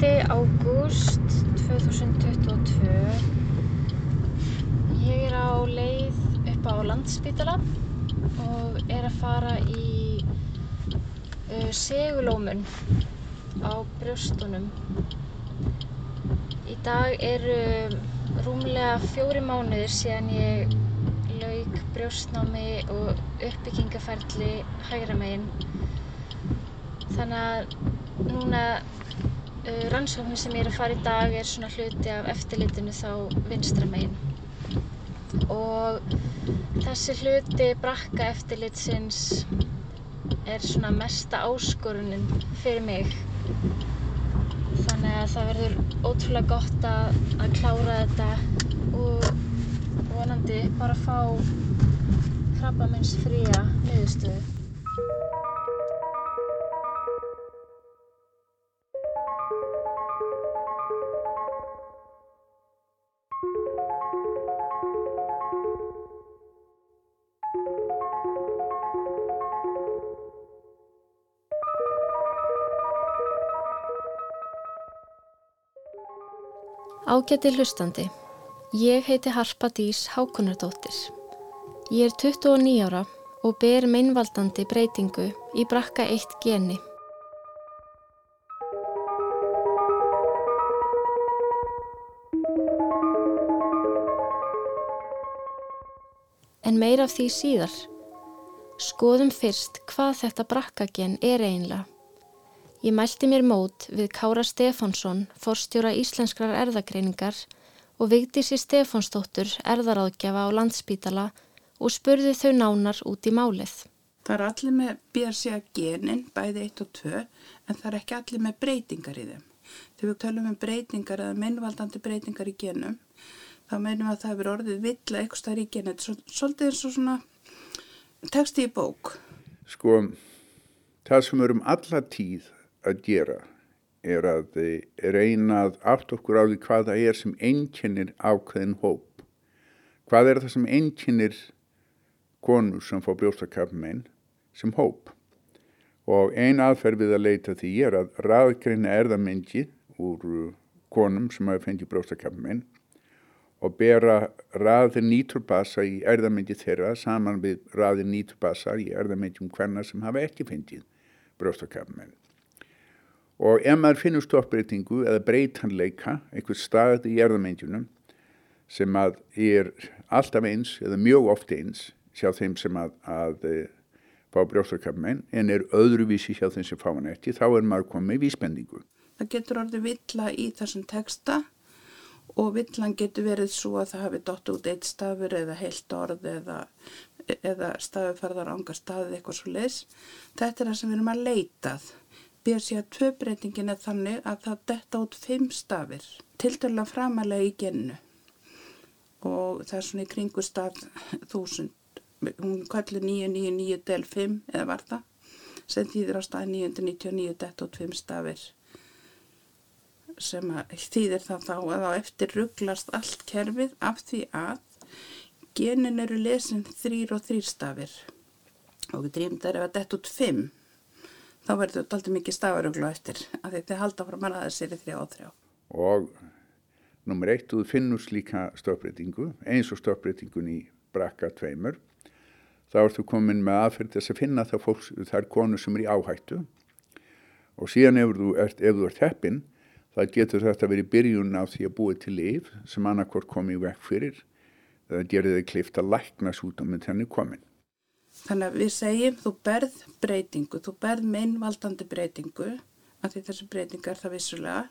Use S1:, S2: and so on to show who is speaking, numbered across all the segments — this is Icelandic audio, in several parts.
S1: ágúst 2022. Ég er á leið upp á Landspítala og er að fara í uh, segulómun á brjóstunum. Í dag eru rúmlega fjóri mánuðir síðan ég lauk brjóstnámi og uppbyggingaferli hægra megin. Þannig að núna uh, rannsóknin sem ég er að fara í dag er svona hluti af eftirlitinu þá vinstra megin. Og þessi hluti brakka eftirlitsins er svona mesta áskorunin fyrir mig. Þannig að það verður ótrúlega gott að, að klára þetta og vonandi bara fá krabbamins fría niðurstöðu.
S2: Ágæti hlustandi, ég heiti Harpa Dís Hákonardóttir. Ég er 29 ára og ber meinvaldandi breytingu í brakka 1 geni. En meir af því síðar. Skoðum fyrst hvað þetta brakkagen er einlega. Ég mælti mér mót við Kára Stefánsson, forstjóra íslenskrar erðagreiningar og Vigdísi Stefánsdóttur erðaráðgjafa á landspítala og spurði þau nánar út í málið.
S3: Það er allir með BRCA genin, bæði 1 og 2, en það er ekki allir með breytingar í þeim. Þegar við tölum um breytingar eða minnvaldandi breytingar í genum, þá meinum við að það hefur orðið vill eitthvað starf í genin. Svolítið eins og svona texti í bók.
S4: Sko, það sem er um alla tíð að gera er að reyna að átt okkur á því hvað það er sem einkennir ákveðin hóp. Hvað er það sem einkennir konur sem fá brjóstakafmein sem hóp. Og ein aðferð við að leita því er að raðgreina erðamengi úr konum sem hafa fengið brjóstakafmein og bera raði nýturbasa í erðamengi þeirra saman við raði nýturbasa í erðamengi um hverna sem hafa ekki fengið brjóstakafmein. Og ef maður finnur stoppbreytingu eða breytanleika, einhver stað í erðamengjunum sem að er alltaf eins eða mjög oft eins hjá þeim sem að, að e, fá brjóstarkapmein en er öðruvísi hjá þeim sem fá hann ekki, þá er maður komið vísbendingu.
S3: Það getur orðið villa í þessum texta og villan getur verið svo að það hafi dott út eitt stafur eða heilt orð eða, eða stafufarðar ánga staðið eitthvað svo leis. Þetta er það sem við erum að leitað. BRCA2 breytingin er þannig að það detta út fimm stafir til dæla framalega í gennu og það er svona í kringu staf þúsund, hún kallir 999 del 5 eða var það, sem þýðir á stað 999 detta út fimm stafir sem þýðir það þá að á eftir rugglast allt kerfið af því að genin eru lesin þrýr og þrýr stafir. Og við drýmum það er að detta út fimm þá verður þetta alltaf mikið stafarugla eftir að þetta halda frá manna að sér í þrjá og þrjá.
S4: Og nummer eitt, þú finnur slíka stöpbreytingu, eins og stöpbreytingun í brakka tveimur, þá ertu komin með aðferð þess að finna það fólks, það er konur sem er í áhættu og síðan ef þú ert, ert heppin, það getur þetta verið byrjun á því að búið til liv sem annarkort komið vekk fyrir, það gerir þig klift að lækna sútuminn þenni komin.
S3: Þannig að við segjum þú berð breytingu, þú berð meinvaldandi breytingu, af því þessi breytinga er það vissulega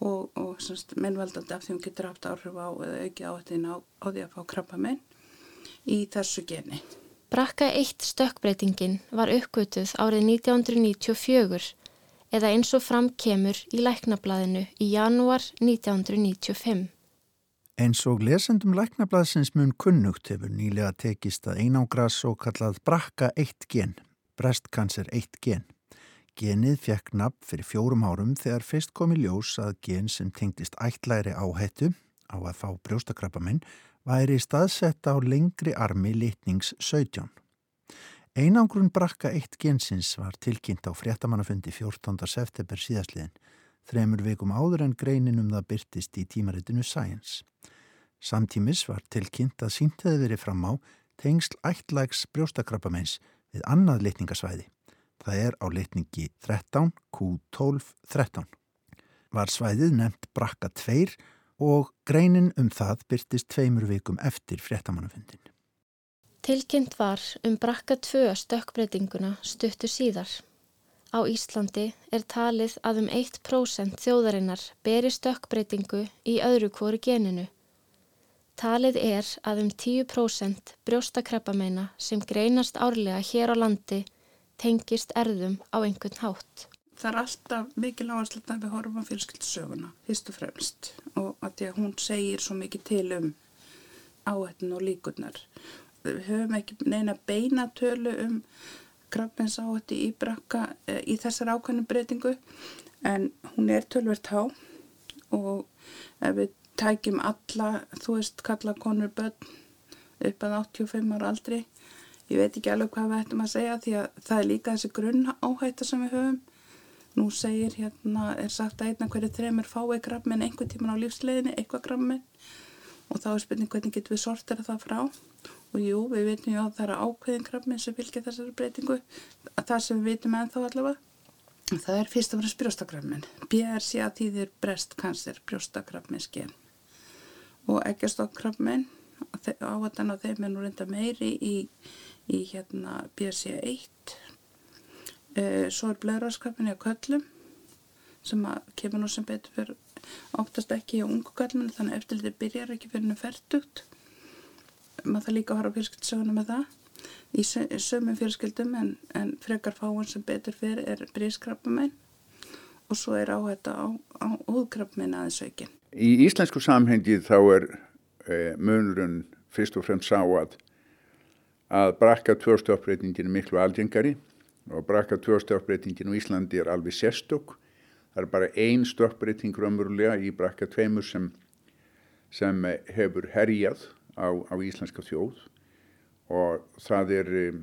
S3: og, og meinvaldandi af því hún getur haft áhrif á eða auki áhættin á, á því að fá krabba menn í þessu geni.
S2: Brakka 1 stökkbreytingin var uppgötuð árið 1994 eða eins og fram kemur í læknablaðinu í janúar 1995.
S5: Eins og lesendum læknablaðsins mun kunnugt hefur nýlega tekist að einangra svo kallað brakka 1 gen, brestkanser 1 gen. Genið fekk nafn fyrir fjórum árum þegar fyrst komi ljós að gen sem tengdist ætlæri áhættu á að fá brjóstakrappaminn væri staðsett á lengri armi litnings 17. Einangrun brakka 1 gensins var tilkynnt á fréttamannafundi 14. september síðastliðin þremur vikum áður en greinin um það byrtist í tímaritinu Science. Samtímis var tilkynnt að sínt hefði verið fram á tengsl ættlægs brjóstakrabbameins við annað litningasvæði. Það er á litningi 13, Q12, 13. Var svæðið nefnt brakka 2 og greinin um það byrtist tveimur vikum eftir fréttamannafundin.
S2: Tilkynnt var um brakka 2 stökkbreytinguna stuttu síðar. Á Íslandi er talið að um 1% þjóðarinnar beri stökkbreytingu í öðru kóru geninu. Talið er að um 10% brjóstakrabbameina sem greinast árlega hér á landi tengist erðum á einhvern hátt.
S3: Það er alltaf mikil áherslu að við horfum á fjölskyldssöguna, fyrst og fremst og að því að hún segir svo mikið til um áhættin og líkurnar. Við höfum ekki neina beinatölu um krabbins áhætti í brakka e, í þessar ákvæmum breytingu. En hún er tölvert há og ef við tækjum alla, þú veist, kalla konur börn upp að 85 ára aldri ég veit ekki alveg hvað við ættum að segja því að það er líka þessi grunn áhætta sem við höfum. Nú segir hérna, er sagt að einna hverju þreymur fái gramminn einhver tíman á lífsleginni, eitthvað gramminn og þá er spurning hvernig getur við sortera það frá? Og jú, við veitum já að það er ákveðin gramminn sem fylgir þessari breytingu það sem við veitum ennþá allavega. Það er fyrst og fremst brjóstakrammin BRC að þýðir brestkanser brjóstakramminsgen og ekkjastokkrafmin áhættan á þeim er nú reynda meiri í, í hérna BRC1 e, svo er blöðraskapin í köllum sem kemur nú sem betur fyrir óttast ekki í ungu köllum þannig eftir þetta byrjar ekki fyrir hennu færtugt maður það líka að horfa fjölskyldsöguna með það í sömum fjölskyldum en, en frekar fáin sem betur fyrir er brískrapamenn og svo er áhætta á, á úðkrapamenn aðeins aukin.
S4: Í íslensku samhengi þá er e, munurinn fyrst og fremst sá að að brakka tvörstöfbreytingin er miklu algengari og brakka tvö stökkbreytingin á Íslandi er alveg sérstök það er bara ein stökkbreyting raunverulega í brakka tveimur sem, sem hefur herjað á, á íslenska þjóð og það er um,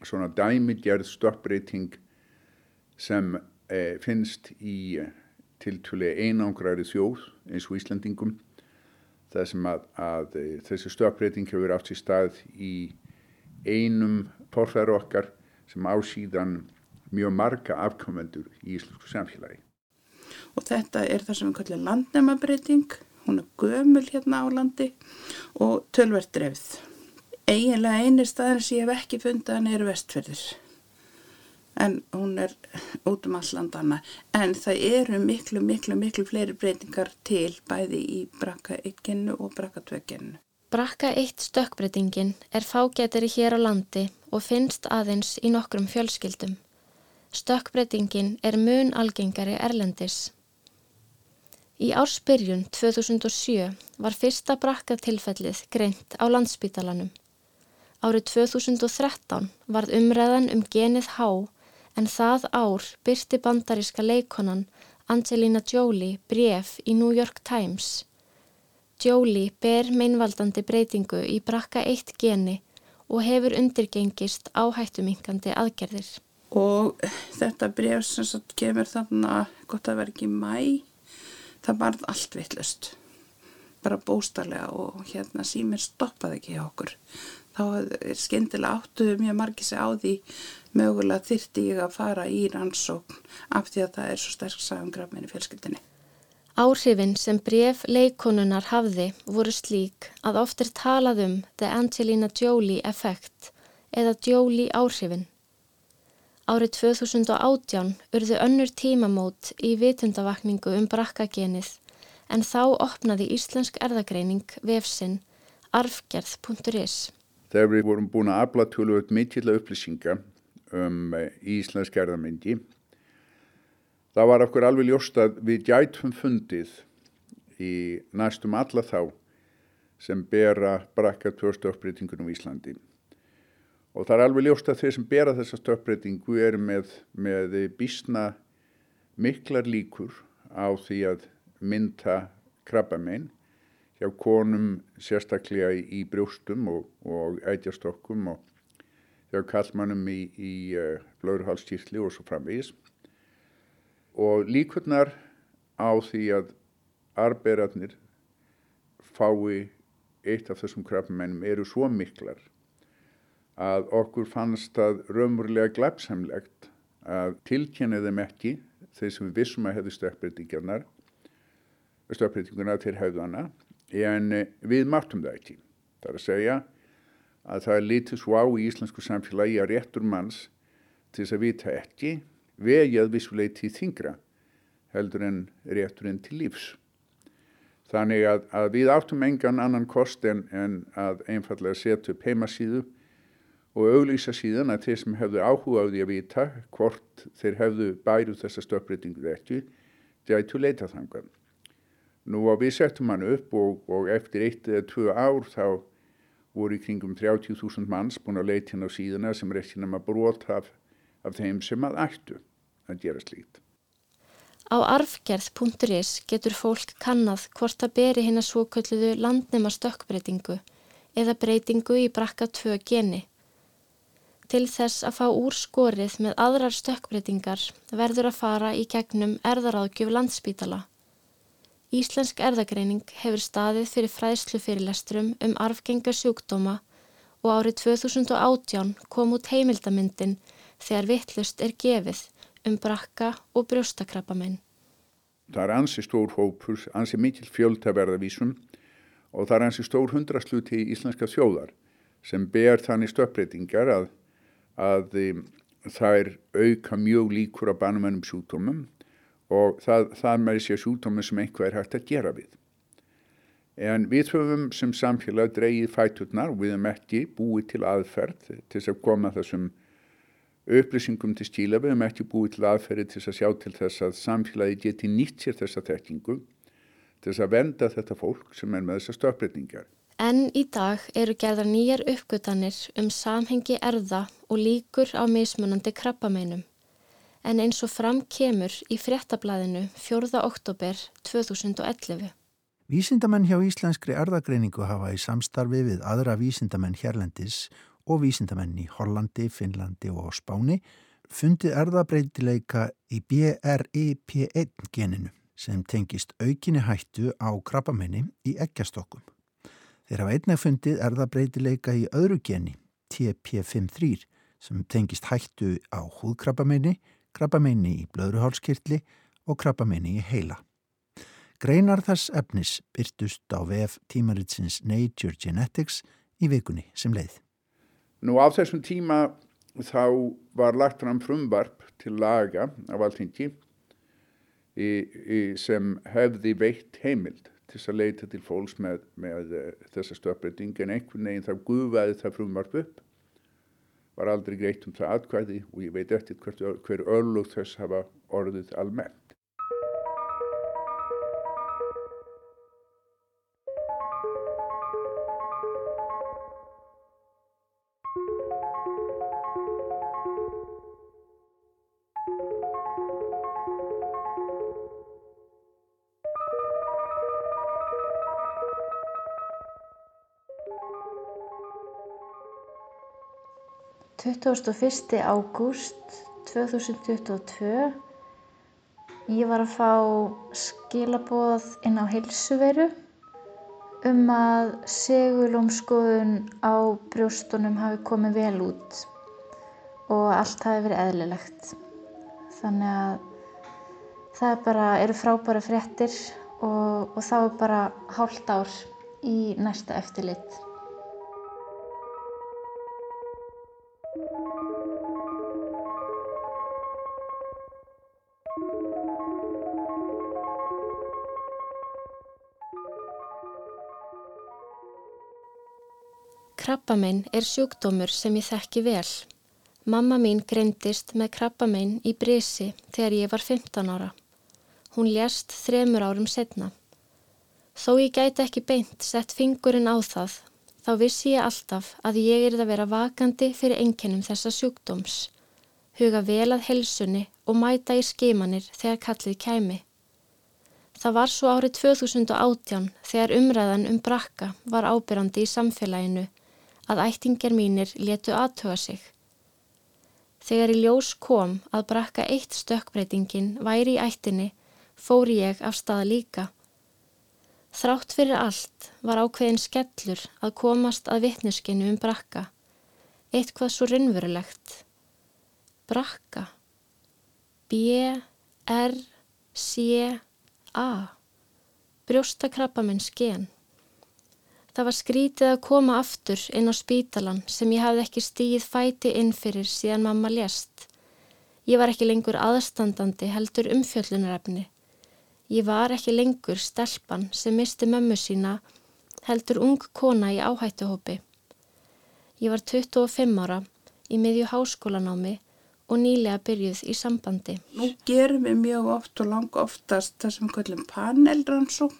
S4: svona dæmidjarð stökkbreyting sem eh, finnst í tiltúlega einangrari þjóð eins og Íslandingum það sem að, að eh, þessi stökkbreyting hefur átt í stað í einum porfæru okkar sem á síðan mjög marga afkomendur í íslensku samfélagi.
S3: Og þetta er það sem við kallum landnæmabreiting, hún er gömul hérna á landi og tölvert drefð. Eiginlega einir staðar sem ég hef ekki fundið hann er vestferðir en hún er út um allandana en það eru miklu, miklu, miklu fleiri breytingar til bæði í brakka 1 gennu og brakka 2 gennu.
S2: Brakka 1 stökkbreytingin er fágetari hér á landi og finnst aðeins í nokkrum fjölskyldum. Stökkbreytingin er mun algengari erlendis. Í ársbyrjun 2007 var fyrsta brakkatilfellið greint á landsbítalanum. Árið 2013 varð umræðan um genið há en það ár byrti bandaríska leikonan Angelina Jolie bref í New York Times Jolie ber meinvaldandi breytingu í brakka eitt geni og hefur undirgengist áhættumingandi aðgerðir.
S3: Og þetta bref sem kemur þarna, gott að vera ekki mæ, það varð allt vittlust, bara bóstarlega og hérna símir stoppaði ekki hjá okkur. Þá er skindilega áttuðu mjög margir sig á því mögulega þyrti ég að fara í rannsókn af því að það er svo sterk sagangrafminni fjölskyldinni.
S2: Áhrifin sem bref leikonunar hafði voru slík að oft er talað um The Angelina Jolie effekt eða Jolie áhrifin. Árið 2018 urðu önnur tímamót í vitundavakningu um brakkagenið en þá opnaði Íslensk erðagreining vefsinn arfgerð.is.
S4: Þegar við vorum búin að afla tölvöld mikill upplýsinga um eh, Íslensk erðamengi það var okkur alveg ljóst að við gætum fundið í næstum alla þá sem bera brakka tvö stökkbreytingunum í Íslandi. Og það er alveg ljóst að þeir sem bera þessa stökkbreytingu er með, með bísna miklar líkur á því að mynda krabbamein hjá konum sérstaklega í, brjóstum og, og ætjastokkum og hjá kallmannum í, í uh, blöðurhálstýrli og svo framvegis. Og líkurnar á því að arbeirarnir fái eitt af þessum krabbamennum eru svo miklar að okkur fannst það raunverulega glæpsamlegt að tilkynna þeim ekki þeir sem við vissum að hefðu stökkbreytingarnar stökkbreytinguna til hefðana en við martum það ekki. Það er að segja að það er lítið svo á í íslensku samfélagi að réttur manns til þess að vita ekki vegið vissuleiti þingra heldur en rétturinn til lífs. Þannig að, að við áttum engan annan kost en, en að einfallega setja upp heimasíðu og auglýsa síðan að þeir sem hefðu áhuga á því að vita hvort þeir hefðu bæru þessa stöppbreytingu ekki, gætu leita þangan. Nú á við settum hann upp og, og eftir eitt eða tvö ár þá voru í kringum 30.000 manns búin að leita hann á síðana sem er ekki nema brot af, af þeim sem að ættu að gera slíkt.
S2: Á arfgerð.is getur fólk kannad hvort að beri hinn að svokölluðu landnema stökkbreytingu eða breytingu í brakka 2 geni. Til þess að fá úr skorið með aðrar stökkbreytingar verður að fara í gegnum erðaráðgjöf landsbítala. Íslensk erðagreining hefur staðið fyrir fræðslu fyrirlestrum um arfgengar sjúkdóma og árið 2018 kom út heimildamyndin þegar vittlust er gefið um brakka og brjóstakrappamenn.
S4: Það er ansi stór hópur, ansi mikil fjöldtaverðavísum og það er ansi stór hundrasluti í íslenska þjóðar sem ber þannig stöppbreytingar að, að það er auka mjög líkur á banumennum sjúkdómum og það, það með sér sjúkdómi sem einhver er hægt að gera við. En við höfum sem samfélag dreyið fæturnar og við hefum ekki búið til aðferð til þess að koma þessum upplýsingum til stíla, við hefum ekki búið til aðferði til þess að sjá til þess að samfélagi geti nýtt sér þessa tekkingu til þess að venda þetta fólk sem er með þessa stöðbreytingar.
S2: En í dag eru gerðar nýjar uppgötanir um samhengi erða og líkur á mismunandi krabbameinum en eins og fram kemur í fréttablaðinu 4. oktober 2011.
S5: Vísindamenn hjá Íslenskri erðagreiningu hafa í samstarfi við aðra vísindamenn hérlendis og vísindamenn í Hollandi, Finnlandi og Spáni fundið erðabreitileika í BRIP1 geninu sem tengist aukinni hættu á krabbamenni í eggjastokkum. Þeir hafa einnig fundið erðabreitileika í öðru geni, TP53, sem tengist hættu á húðkrabbamenni krabbameini í blöðruhálskirtli og krabbameini í heila. Greinar þess efnis byrtust á VF tímaritsins Nature Genetics í vikunni sem leið.
S4: Nú á þessum tíma þá var lagt fram frumvarp til laga af alltingi sem hefði veitt heimild til að leita til fólks með, með uh, þessa stöpbreyting en einhvern veginn þá gufaði það frumvarp upp var aldrei greitt um það atkvæði og ég veit eftir hver örlug þess hafa orðið almennt.
S1: Tuttugasta og fyrsti ágúst tvö þúsund tuttugu og tvö. Ég var að fá skilaboð inn á heilsuveru um að segulómskoðun á brjóstunum hafi komið vel út og allt hafi verið eðlilegt. Þannig að það bara eru frábæra fréttir og, og þá er bara hálft ár í næsta eftirlit
S2: Krabbamein er sjúkdómur sem ég þekki vel. Mamma mín greindist með krabbamein í Brísi þegar ég var 15 ára. Hún lést þremur árum setna. Þó ég gæti ekki beint sett fingurinn á það, þá vissi ég alltaf að ég er að vera vakandi fyrir enginnum þessa sjúkdóms. Huga vel að helsunni og mæta í skimanir þegar kallið kæmi. Það var svo árið 2018 þegar umræðan um brakka var ábyrrandi í samfélaginu að ættingar mínir letu aðtöga sig. Þegar í ljós kom að brakka eitt stökkbreytingin væri í ættinni fór ég af stað líka. Þrátt fyrir allt var ákveðin skellur að komast að vittneskinu um brakka. Eitthvað svo raunverulegt. Brakka. B-R-C-A. Brjóstakrappaminn sken. Það var skrítið að koma aftur inn á spítalan sem ég hafði ekki stíð fæti inn fyrir síðan mamma lést. Ég var ekki lengur aðstandandi heldur umfjöllunarefni. Ég var ekki lengur stelpan sem misti mömmu sína heldur ung kona í áhættuhópi. Ég var 25 ára í miðju háskólanámi og nýlega byrjuð í sambandi.
S3: Nú gerum við mjög oft og lang oftast það sem kallum panelrannsók.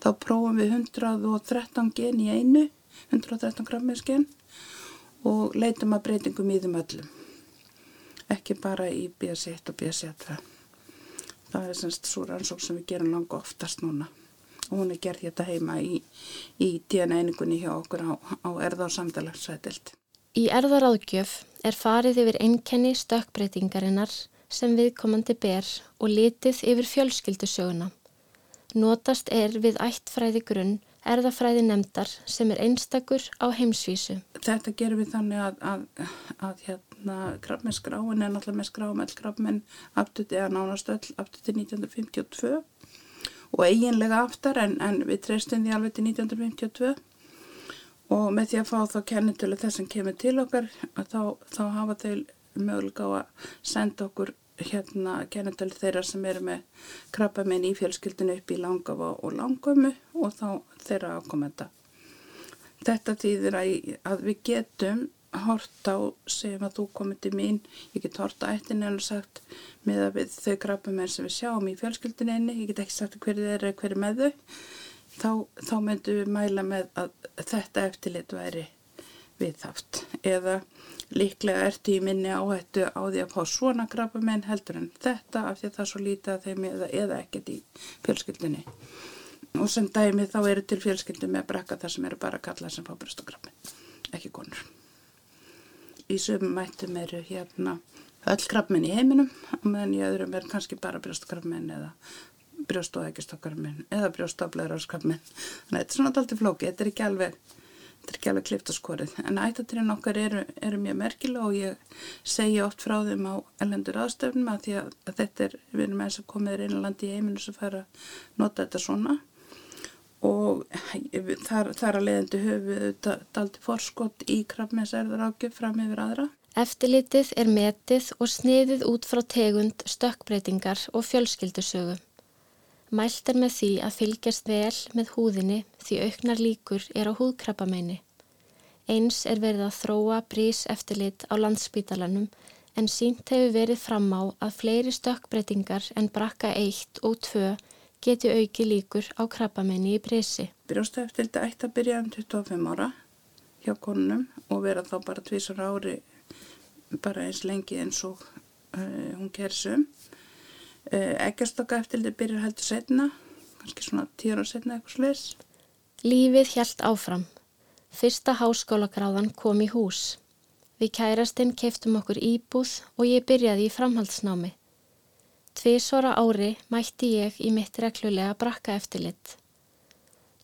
S3: Þá prófum við 113 gen í einu, 113 grammið gen og leitum að breytingum í þeim öllum. Ekki bara í BS1 og BS2. Það er semst svo rannsók sem við gerum lang oftast núna. Og hún er gerð hérna heima í, í DNA-einingunni hjá okkur á, á erða og samdalagsvætild.
S2: Í erðaráðgjöf er farið yfir einkenni stökkbreytingarinnar sem viðkomandi ber og litið yfir fjölskyldusöguna. Notast er við ættfræði grunn erðafræði nefndar sem er einstakur á heimsvísu.
S3: Þetta gerum við þannig að, að, að hérna, krabbmennskráin er náttúrulega með skráum all krabbmenn aftuti eða nánastöld aftuti 1952 og eiginlega aftar en, en við treystum því alveg til 1952 og með því að fá þá kennitölu þess sem kemur til okkar þá, þá hafa þau mögulega á að senda okkur hérna kennitölu þeirra sem eru með krabba minn í fjölskyldinu upp í langafa og langömu og þá þeirra ákomenda. Þetta þýðir að, við getum hort á, segjum að þú komið til mín, ég get hort á eittin en sagt með að við þau krabba minn sem við sjáum í fjölskyldinu einni, ég get ekki sagt hverju þeirra er hverju með þau þá, þá myndum við mæla með að þetta eftirlit væri viðhaft eða líklega ertu í minni áhættu á því að fá svona krabbamenn heldur en þetta af því að það er svo lítið að þeim eða, eða ekkert í fjölskyldinni og sem dæmi þá eru til fjölskyldu með brekka þar sem eru bara kalla sem fá brjóstakrabmin, ekki konur. Í sömum mættum eru hérna öll krabmin í heiminum og meðan í öðrum er kannski bara brjóstakrabmin eða brjóst og ekkistokkarminn eða brjóstaflegararskapminn. Þannig að þetta er svona alltaf flóki, þetta er ekki alveg, er alveg klipt á skorið. En ættatrinn okkar eru, eru mjög merkilega og ég segja oft frá þeim á ellendur aðstöfnum að að, að þetta er, við erum eins og komið inn á landi í heiminu sem fara að nota þetta svona og þar, þar að leiðandi höfu þetta daldi forskott í krafmesserðar ágjöf fram yfir aðra.
S2: Eftirlitið er metið og sniðið út frá tegund, stökkbreytingar og fjölskyldusögu. Mælt er með því að fylgjast vel með húðinni því auknar líkur er á húðkrabbameini. Eins er verið að þróa brís eftirlit á landsspítalanum en sínt hefur verið fram á að fleiri stökkbreytingar en brakka 1 og 2 geti auki líkur á krabbameini í brísi.
S3: Brjósta eftirlit ætti að byrja um 25 ára hjá konunum og vera þá bara tvísar ári bara eins lengi eins og uh, hún kersum. Eh, Eggjastokka eftirliti byrjar heldur setna, kannski svona tíur á setna eitthvað slis.
S2: Lífið hjælt áfram. Fyrsta háskólagráðan kom í hús. Við kærastinn keiftum okkur íbúð og ég byrjaði í framhaldsnámi. Tvísvara ári mætti ég í mitt reglulega brakka eftirlit.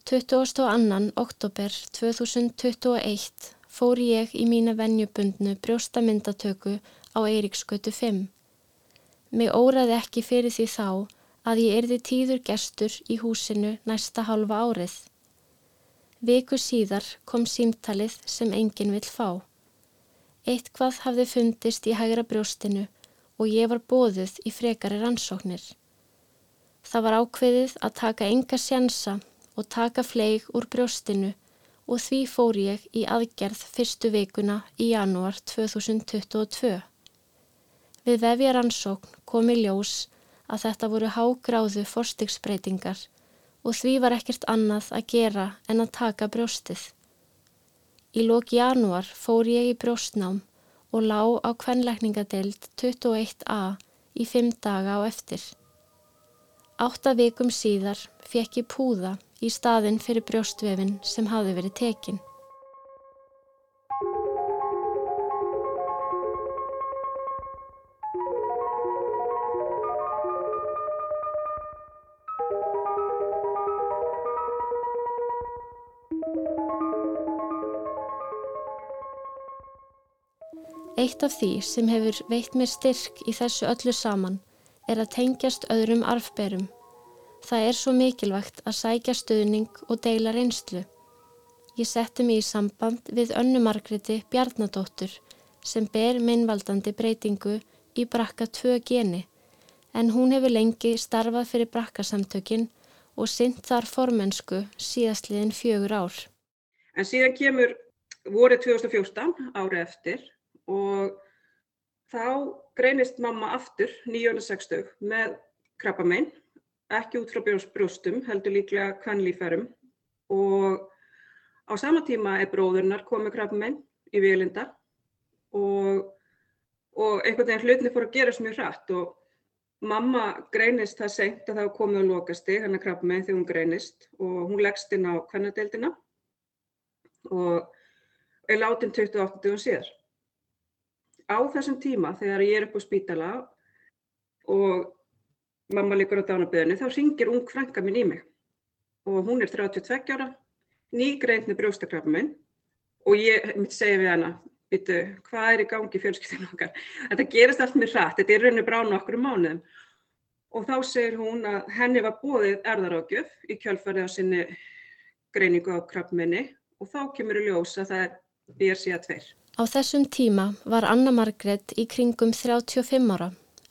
S2: 22. oktober 2021 fór ég í mína vennjubundnu brjóstamyndatöku á Eiríksgötu 5. Mig óraði ekki fyrir því þá að ég erði tíður gestur í húsinu næsta halva árið. Viku síðar kom símtalið sem enginn vill fá. Eitt hvað hafði fundist í hægra brjóstinu og ég var bóðuð í frekari rannsóknir. Það var ákveðið að taka enga sjansa og taka fleig úr brjóstinu og því fór ég í aðgerð fyrstu vikuna í janúar 2022. Við vefjaransókn kom í ljós að þetta voru hágráðu forstigsbreytingar og því var ekkert annað að gera en að taka brjóstið. Í lók janúar fór ég í brjóstnám og lá á kvenleikningadeild 21a í fimm daga á eftir. Átta vikum síðar fekk ég púða í staðin fyrir brjóstvefin sem hafi verið tekinn. Eitt af því sem hefur veitt mér styrk í þessu öllu saman er að tengjast öðrum arfberum. Það er svo mikilvægt að sækja stöðning og deila reynslu. Ég setti mig í samband við önnu Margreti Bjarnadóttur sem ber minnvaldandi breytingu í brakka 2 geni en hún hefur lengi starfað fyrir brakkasamtökin og synt þar formensku síðastliðin fjögur ár.
S6: En síðan kemur vorið 2014 árið eftir og þá greinist mamma aftur 960 með krabbamein, ekki út frá brjóstum, heldur líklega kannlífærum og Á sama tíma er bróðurnar komið krabmein í vilinda og, og einhvern veginn hlutinni fór að gerast mjög hratt. Og mamma greinist það seint að það komið á lokasti, hann er krabmein þegar hún greinist. Og hún leggst inn á kvennadeildina. Og er látin 28 dögum síðar. Á þessum tíma þegar ég er upp á spítala og mamma liggur á dánaböðinu þá ringir ung frænka mín í mig og hún er 32 ára nýgreint með brjóstakrafminn og ég mitt segi við hana, veitu, hvað er í gangi fjölskyldinu okkar? Þetta gerist allt með hratt, þetta er rauninu brána okkur um mánuðum. Og þá segir hún að henni var bóðið erðarágjöf í kjölfarið á sinni greiningu á krafminni og þá kemur í ljós að það er BRCA2.
S2: Á þessum tíma var Anna Margret í kringum 35 ára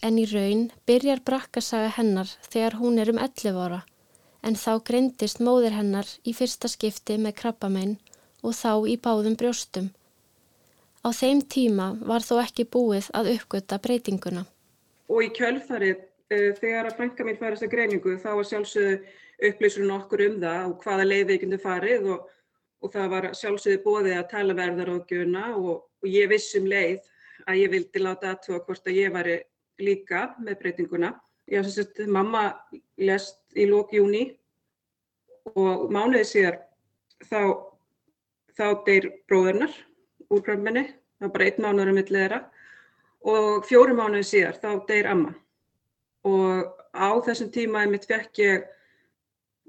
S2: en í raun byrjar brakkasaga hennar þegar hún er um 11 ára en þá greindist móðir hennar í fyrsta skipti með krabbamein og þá í báðum brjóstum. Á þeim tíma var þó ekki búið að uppgöta breytinguna.
S6: Og í kjölfarið uh, þegar að frænka mín færist að greiningu þá var sjálfsögðu upplýsurinn okkur um það og hvaða þau farið og, og það var sjálfsögðu bóðið að tala verðar á gjuna og, og ég vissum leið að ég vildi láta aðtúa hvort að ég var líka með breytinguna. Já, sem sagt, mamma lest í lók júni og mánuðið síðar þá, þá deyr bróðurnar úr krömminni, það var bara einn mánuður um millið þeirra. Og fjóru mánuðið síðar þá deyr amma. Og á þessum tíma ég mitt fekk ég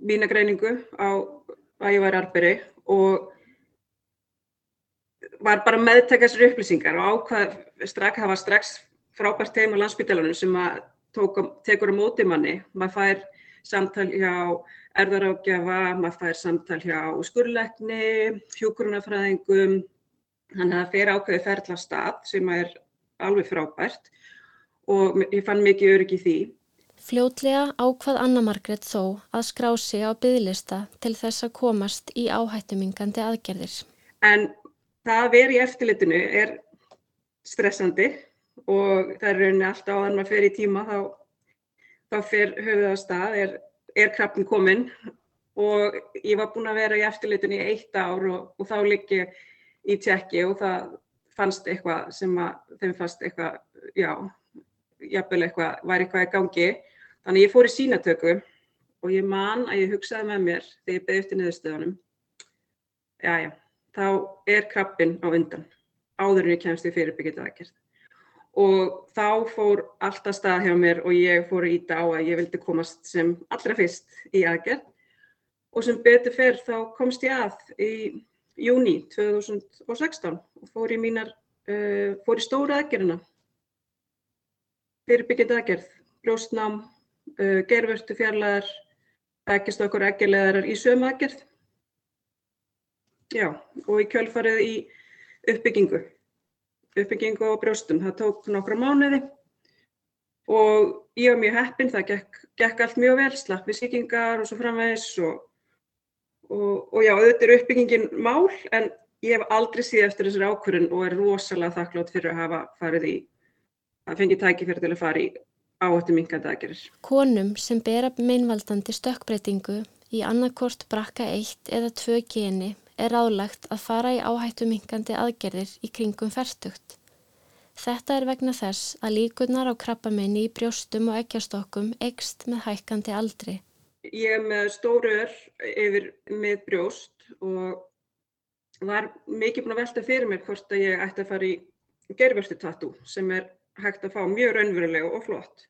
S6: mína greiningu á að ég var arberi og var bara meðtekast þessar upplýsingar og ákvað strax, það var strax frábært teim á landsbytalanum sem tók, tekur á móti manni. Maður fær samtal hjá erðarákjafa, maður fær samtal hjá skurleikni, hjókurunafræðingum, þannig að það fer ákveði ferðla stað sem er alveg frábært og ég fann mikið örygg í því.
S2: Fljótlega ákvað Anna Margret þó að skrá sig á bygglista til þess að komast í áhættumingandi aðgerðir.
S6: En það að vera í eftirlitinu er stressandi og það er rauninni alltaf að maður fer í tíma þá, þá fer höfuð á stað, er, er krabbin kominn og ég var búin að vera í eftirlitinu í eitt ár og, og þá liggi í tjekki og það fannst eitthvað sem að þeim fannst eitthvað, já, jafnvel eitthvað, væri eitthvað í gangi. Þannig ég fór í sínatöku og ég man að ég hugsaði með mér þegar ég beði eftir niðurstöðunum, já, þá er krabbin á undan áður en ég kemst í fyrirbyggjita aðgerð. Og þá fór alltaf stað hjá mér og ég fór að íta á að ég vildi komast sem allra fyrst í aðgerð. Og sem betur fyrr þá komst ég að í júni 2016 og fór í mínar, uh, fór í stóra aðgerðina. Fyrirbyggjandi aðgerð, brjóstnám, uh, gervörtu fjarlæðar, ekkist okkur aðgerðleðarar í sömu aðgerð. Já, og í kjölfarið í uppbyggingu uppbyggingu á brjóstum. Það tók nokkra mánuði og ég var mjög heppinn, það gekk, gekk allt mjög vel, slapp við sýkingar og svo framvegis og, og, og já, auðvitað er uppbyggingin mál en ég hef aldrei síð eftir þessari ákvörðun og er rosalega þakklátt fyrir að hafa farið í, að fengi tækifæri til að fara í áhættu minkandi aðgerir.
S2: Konum sem bera meinvaldandi stökkbreytingu í annarkort brakka 1 eða 2 geni er ráðlagt að fara í áhættu minkandi aðgerðir í kringum færtugt. Þetta er vegna þess að líkunar á krabbamenni í brjóstum og ekkjastokkum ekst með hækkandi aldri.
S6: Ég er með stóru ör yfir með brjóst og var mikið búin að velta fyrir mér hvort að ég ætti að fara í gerverstu tattoo sem er hægt að fá mjög raunverulega og flott.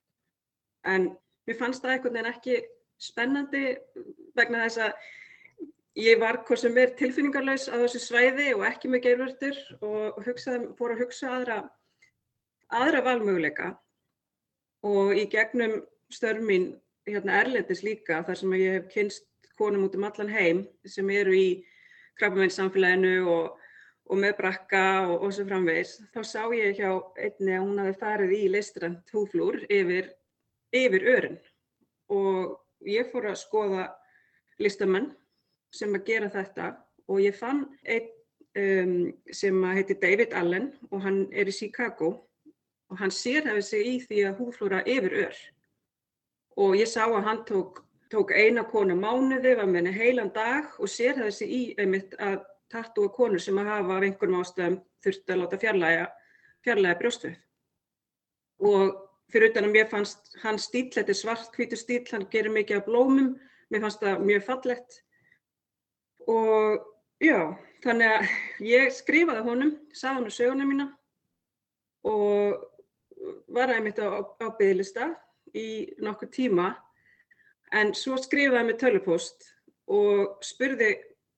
S6: En mér fannst það eitthvað en ekki spennandi vegna þess að ég var hvort sem er tilfinningarlaus á þessu svæði og ekki með geirvörtur og hugsaði, fór að hugsa aðra aðra valmöguleika og í gegnum störf mín hérna erlendis líka þar sem ég hef kynst konum út um allan heim sem eru í krabbameinssamfélaginu og, og með brakka og, og svo framvegis, þá sá ég hjá einni að hún hafi farið í listrænt húflúr yfir, yfir örin. Og ég fór að skoða listamenn sem að gera þetta. Og ég fann einn um, sem heitir David Allen og hann er í Chicago. Og hann sérhefði sig í því að húflúra yfir ör. Og ég sá að hann tók, tók eina konu mánuði, var með henni heilan dag og sérhefði sig í einmitt að tattúa konur sem að hafa af einhverjum ástöðum þurfti að láta fjarlæga, fjarlæga brjóstvið. Og fyrir utan að mér fannst hans stíl, þetta er svart hvítur stíl, hann gerir mikið af blómum, mér fannst það mjög fallett og já, þannig að ég skrifaði honum, sagði hann á söguna mína og var einmitt á, á bygglista í nokkur tíma. En svo skrifaði mér tölupóst og spurði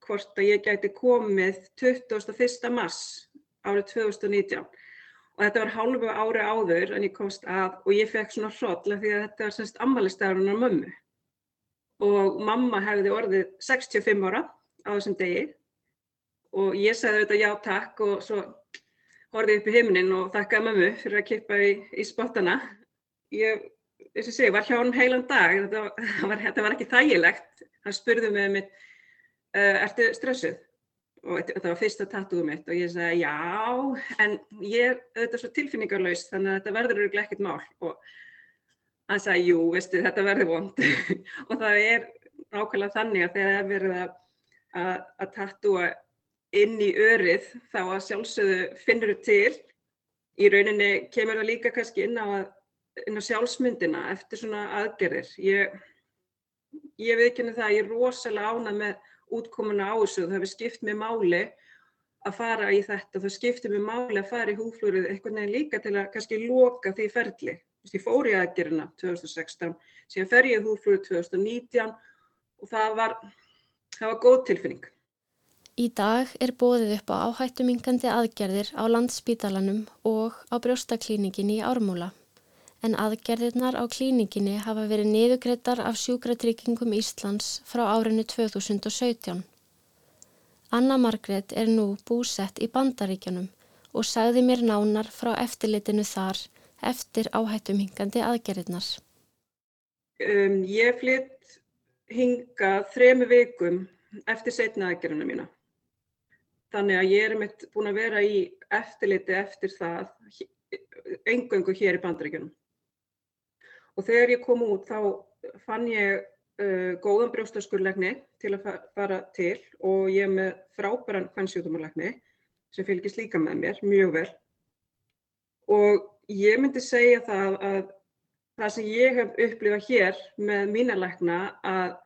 S6: hvort að ég gæti komið 21. mars árið 2019 og þetta var hálfu ári áður en ég komst að og ég fekk svona hróll af því að þetta var semst ammaliðstæðurinn á mömmu og mamma hefði orðið 65 ára á þessum degi og ég segði þetta já takk og svo horfið upp í heiminin og þakkaði mömmu fyrir að kippa í, í spottana. Ég, eins og segi, var hjá hann heilan dag, þetta var, þetta var ekki þægilegt. Hann spurði mig um mitt, uh, ertu stressuð? Og þetta var fyrsta tattúum mitt og ég sagði já, en ég er auðvitað svo tilfinningarlaus þannig að þetta verður öruglega ekkert mál. Og hann sagði, jú, veistu, þetta verður vond. og það er nákvæmlega þannig að þegar það er verið að, að, að tattúa inn í örið þá að sjálfsögðu finnur þú til. Í rauninni kemur það líka kannski inn á, inn á sjálfsmyndina eftir svona aðgerðir. Ég, ég viðkynna það að ég er rosalega ánað með útkomuna á þessu. Það hefur skipt mér máli að fara í þetta. Það skiptir mér máli að fara í húflúrið einhvern veginn líka til að kannski loka því ferli. Ég fór í aðgerðina 2016, síðan fer ég í húflúrið 2019 og það var, það var góð tilfinning.
S2: Í dag er bóðið upp á áhættumingandi aðgerðir á landspítalanum og á brjóstaklíninginni í Ármúla. En aðgerðirnar á klíninginni hafa verið niðugreittar af sjúkratryggingum Íslands frá árinu 2017. Anna Margret er nú búsett í Bandaríkjanum og sagði mér nánar frá eftirlitinu þar eftir áhættumingandi aðgerðirnar.
S6: Um, ég flytt hinga þremu vikum eftir setna aðgerðina mína. Þannig að ég er mitt búin að vera í eftirliti eftir það engöngu hér í bandaríkjunum. Og þegar ég kom út þá fann ég uh, góðan brjóstaskurlegni til að fara til og ég er með frábæran kvannsjóðumarlegni sem fylgist líka með mér mjög vel. Og ég myndi segja það að það sem ég hef upplifað hér með mína legna að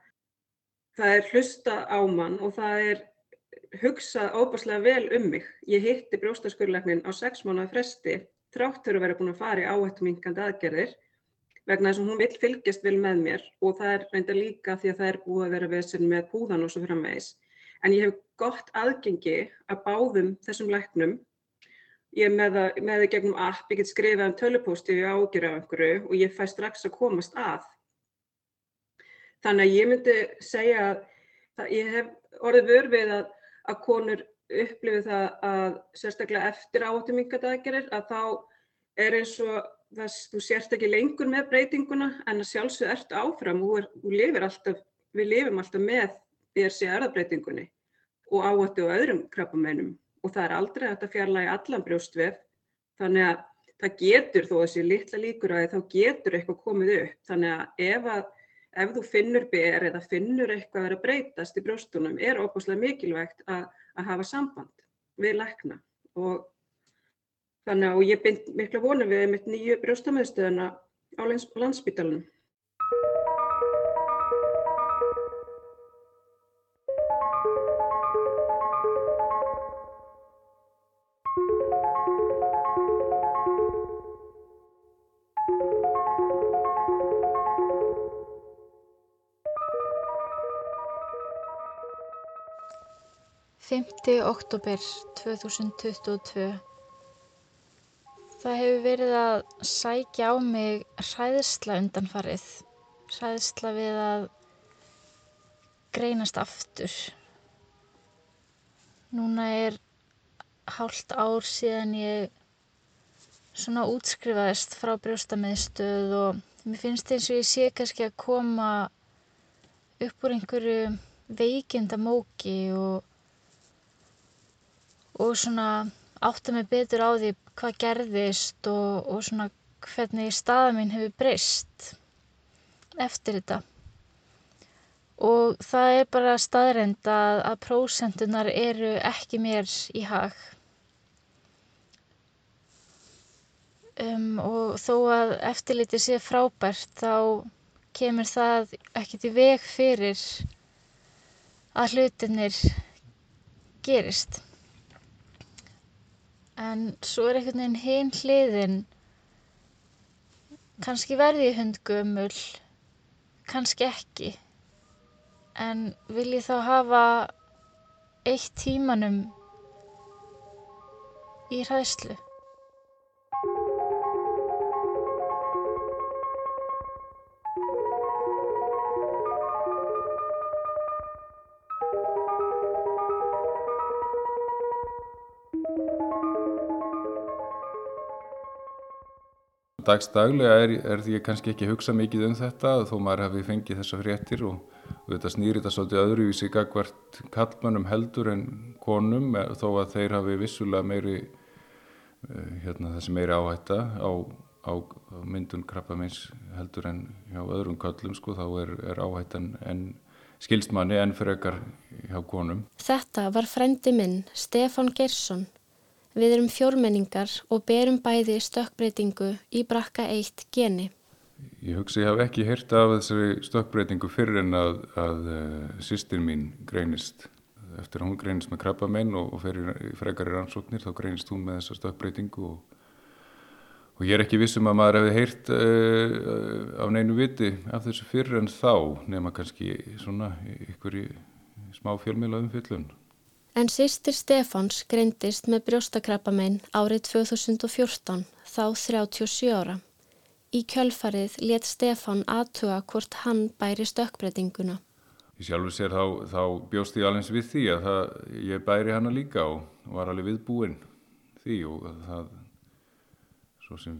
S6: það er hlusta á mann og það er hugsað óbúslega vel um mig. Ég hitti brjóstaskurlæknin á sex mánuða fresti þráttur að vera búin að fara í áhættumingandi aðgerðir vegna þess að hún vil fylgjast vel með mér og það er reynda líka því að það er búið að vera vesen með púðan og svo framvegis. En ég hef gott aðgengi að báðum þessum læknum. Ég er með það, með það gegnum app, ég get skrifað um tölupósti við ágjur af einhverju og ég fæ strax að komast að. Þannig að ég myndi segja að ég hef orðið vör við að að konur upplifi það að sérstaklega eftir áhættumingadaðgerir að þá er eins og þess, þú sérst ekki lengur með breytinguna en að sjálfsög ert áfram og við lifum alltaf með BRC erðabreitingunni og áhættu og öðrum krabbameinum og það er aldrei að þetta fjarlægi allan brjóstvef. Þannig að það getur þó þessi litla líkur að þá getur eitthvað komið upp. Þannig að ef að ef þú finnur ber eða finnur eitthvað að vera breytast í brjóstunum er óbúslega mikilvægt að, að hafa samband við lækna. Og þannig að ég bind mikla vonum við mitt nýju brjóstamöðstöðuna á landsbytalanum.
S1: 5. oktober 2022 Það hefur verið að sækja á mig hræðsla undanfarið. Hræðsla við að greinast aftur. Núna er hálft ár síðan ég svona útskrifaðist frá brjóstameðstöð og mér finnst eins og ég sé kannski að koma upp úr einhverju veikindamóki og, og svona átta mig betur á því hvað gerðist og, og svona hvernig staða mín hefur breyst eftir þetta. Og það er bara staðrend að, að prósentunar eru ekki mér í hag. Um, og þó að eftirliti sé frábært þá kemur það ekkert í veg fyrir að hlutinir gerist. En svo er einhvern veginn hinn hliðin, kannski verði ég hundgumul, kannski ekki. En vil ég þá hafa eitt tímanum í hræðslu?
S7: Dagsdaglega er, er því kannski ekki að hugsa mikið um þetta þó maður hafi fengið þessa fréttir og, þetta snýri þetta svolítið öðruvísi gagvart kallmannum heldur en konum eh, þó að þeir hafi vissulega meiri uh, hérna þessi meiri áhætta á, á myndun krabbameins heldur en hjá öðrum kallum sko þá er, er áhættan en skilstmanni en frekar hjá konum.
S2: Þetta var frendi minn Stefan Gersson Við erum fjórmenningar og berum bæði stökkbreytingu í brakka 1 geni.
S7: Ég hugsa ég haf ekki heyrt af þessari stökkbreytingu fyrir en að, að eh, sýstin mín greinist. Eftir að hún greinist með krabba menn og, og fyrir frekar í rannsóknir þá greinist hún með þessa stökkbreytingu og, og ég er ekki vissum að maður hefði heyrt uh, af neinu viti af þessu fyrir en þá nema kannski svona ykkur í smá fjölmjöla umfyllun.
S2: En sýstir Stefáns greindist með brjóstakrabbamein árið 2014, þá 37 ára. Í kjölfarið let Stefán aðtuga hvort hann bæri stökkbreytinguna.
S7: Í sjálfu sér þá, þá bjóst ég alveg við því að það, ég bæri hana líka og var alveg viðbúinn því og það svo sem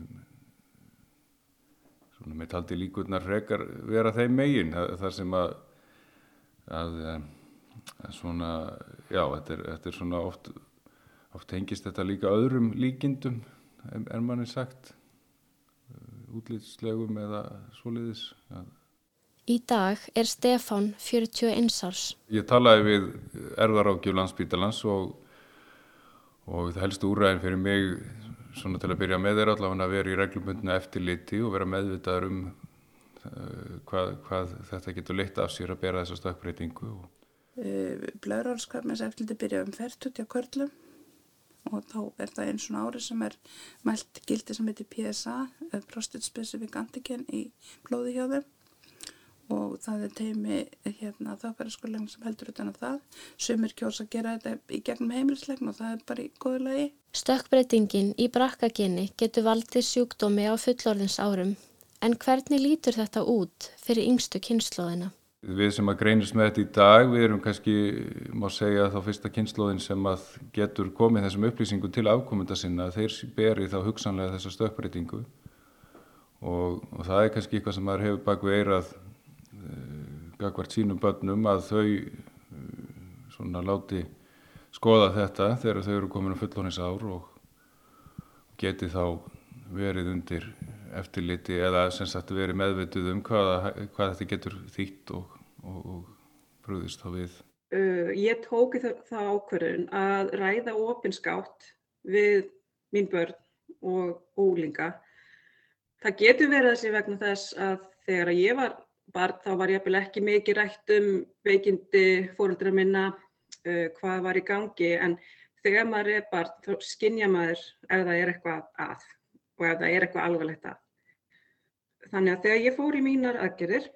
S7: svona með taldi líkurnar frekar vera þeim megin það, það sem að, að svona, já, þetta er, þetta er svona oft, oft hengist þetta líka öðrum líkindum, er manni sagt, útlýtslegum eða svoleiðis. Ja.
S2: Í dag er Stefán 41 árs.
S7: Ég talaði við erðarákjöf landsbítalans og, og það helst úræðin fyrir mig svona til að byrja með þeirra allavega að vera í reglumundinu eftirliti og vera meðvitaður um uh, hvað, hvað þetta getur leitt af sér að bera þessa stökkbreytingu og
S3: Eh, Blöðrálskarminseftildi byrja um færtut hjá körlum og þá er það einn svona ári sem er mælt gildi sem heitir PSA, eh, Prostate Specific Antigen í blóði hjá þeim og það er teimi hérna þákvæðarskólegin sem heldur utan að það. Sumir kjósa að gera þetta í gegnum heimilislegn og það er bara í góðu lagi.
S2: Stökkbreytingin í brakkagenni getur valdið sjúkdómi á fullorðins árum en hvernig lítur þetta út fyrir yngstu kynnslóðina?
S7: Við sem að greinist með þetta í dag, við erum kannski, má segja þá fyrsta kynnslóðin sem að getur komið þessum upplýsingum til afkomenda sinna, þeir beri þá hugsanlega þessa stökkbreytingu. Og, og það er kannski eitthvað sem maður hefur bak við eirað uh, gagvart sínum börnum að þau uh, svona láti skoða þetta þegar þau eru komin á fullónis ár og geti þá verið undir eftirliti eða sem sagt verið meðvituð um hvað, hvað þetta getur þýtt og og, og brúðist þá við?
S6: Uh, ég tóki það, ákverðun að ræða ofinskátt við mín börn og ólinga. Það getur verið þessi vegna þess að þegar ég var barn þá var ég ekki mikið rætt um veikindi fóröldra minna, uh, hvað var í gangi en þegar maður er barn þá skinnja maður ef það er eitthvað að og ef það er eitthvað alvarlegt að. Þannig að þegar ég fór í mínar aðgerðir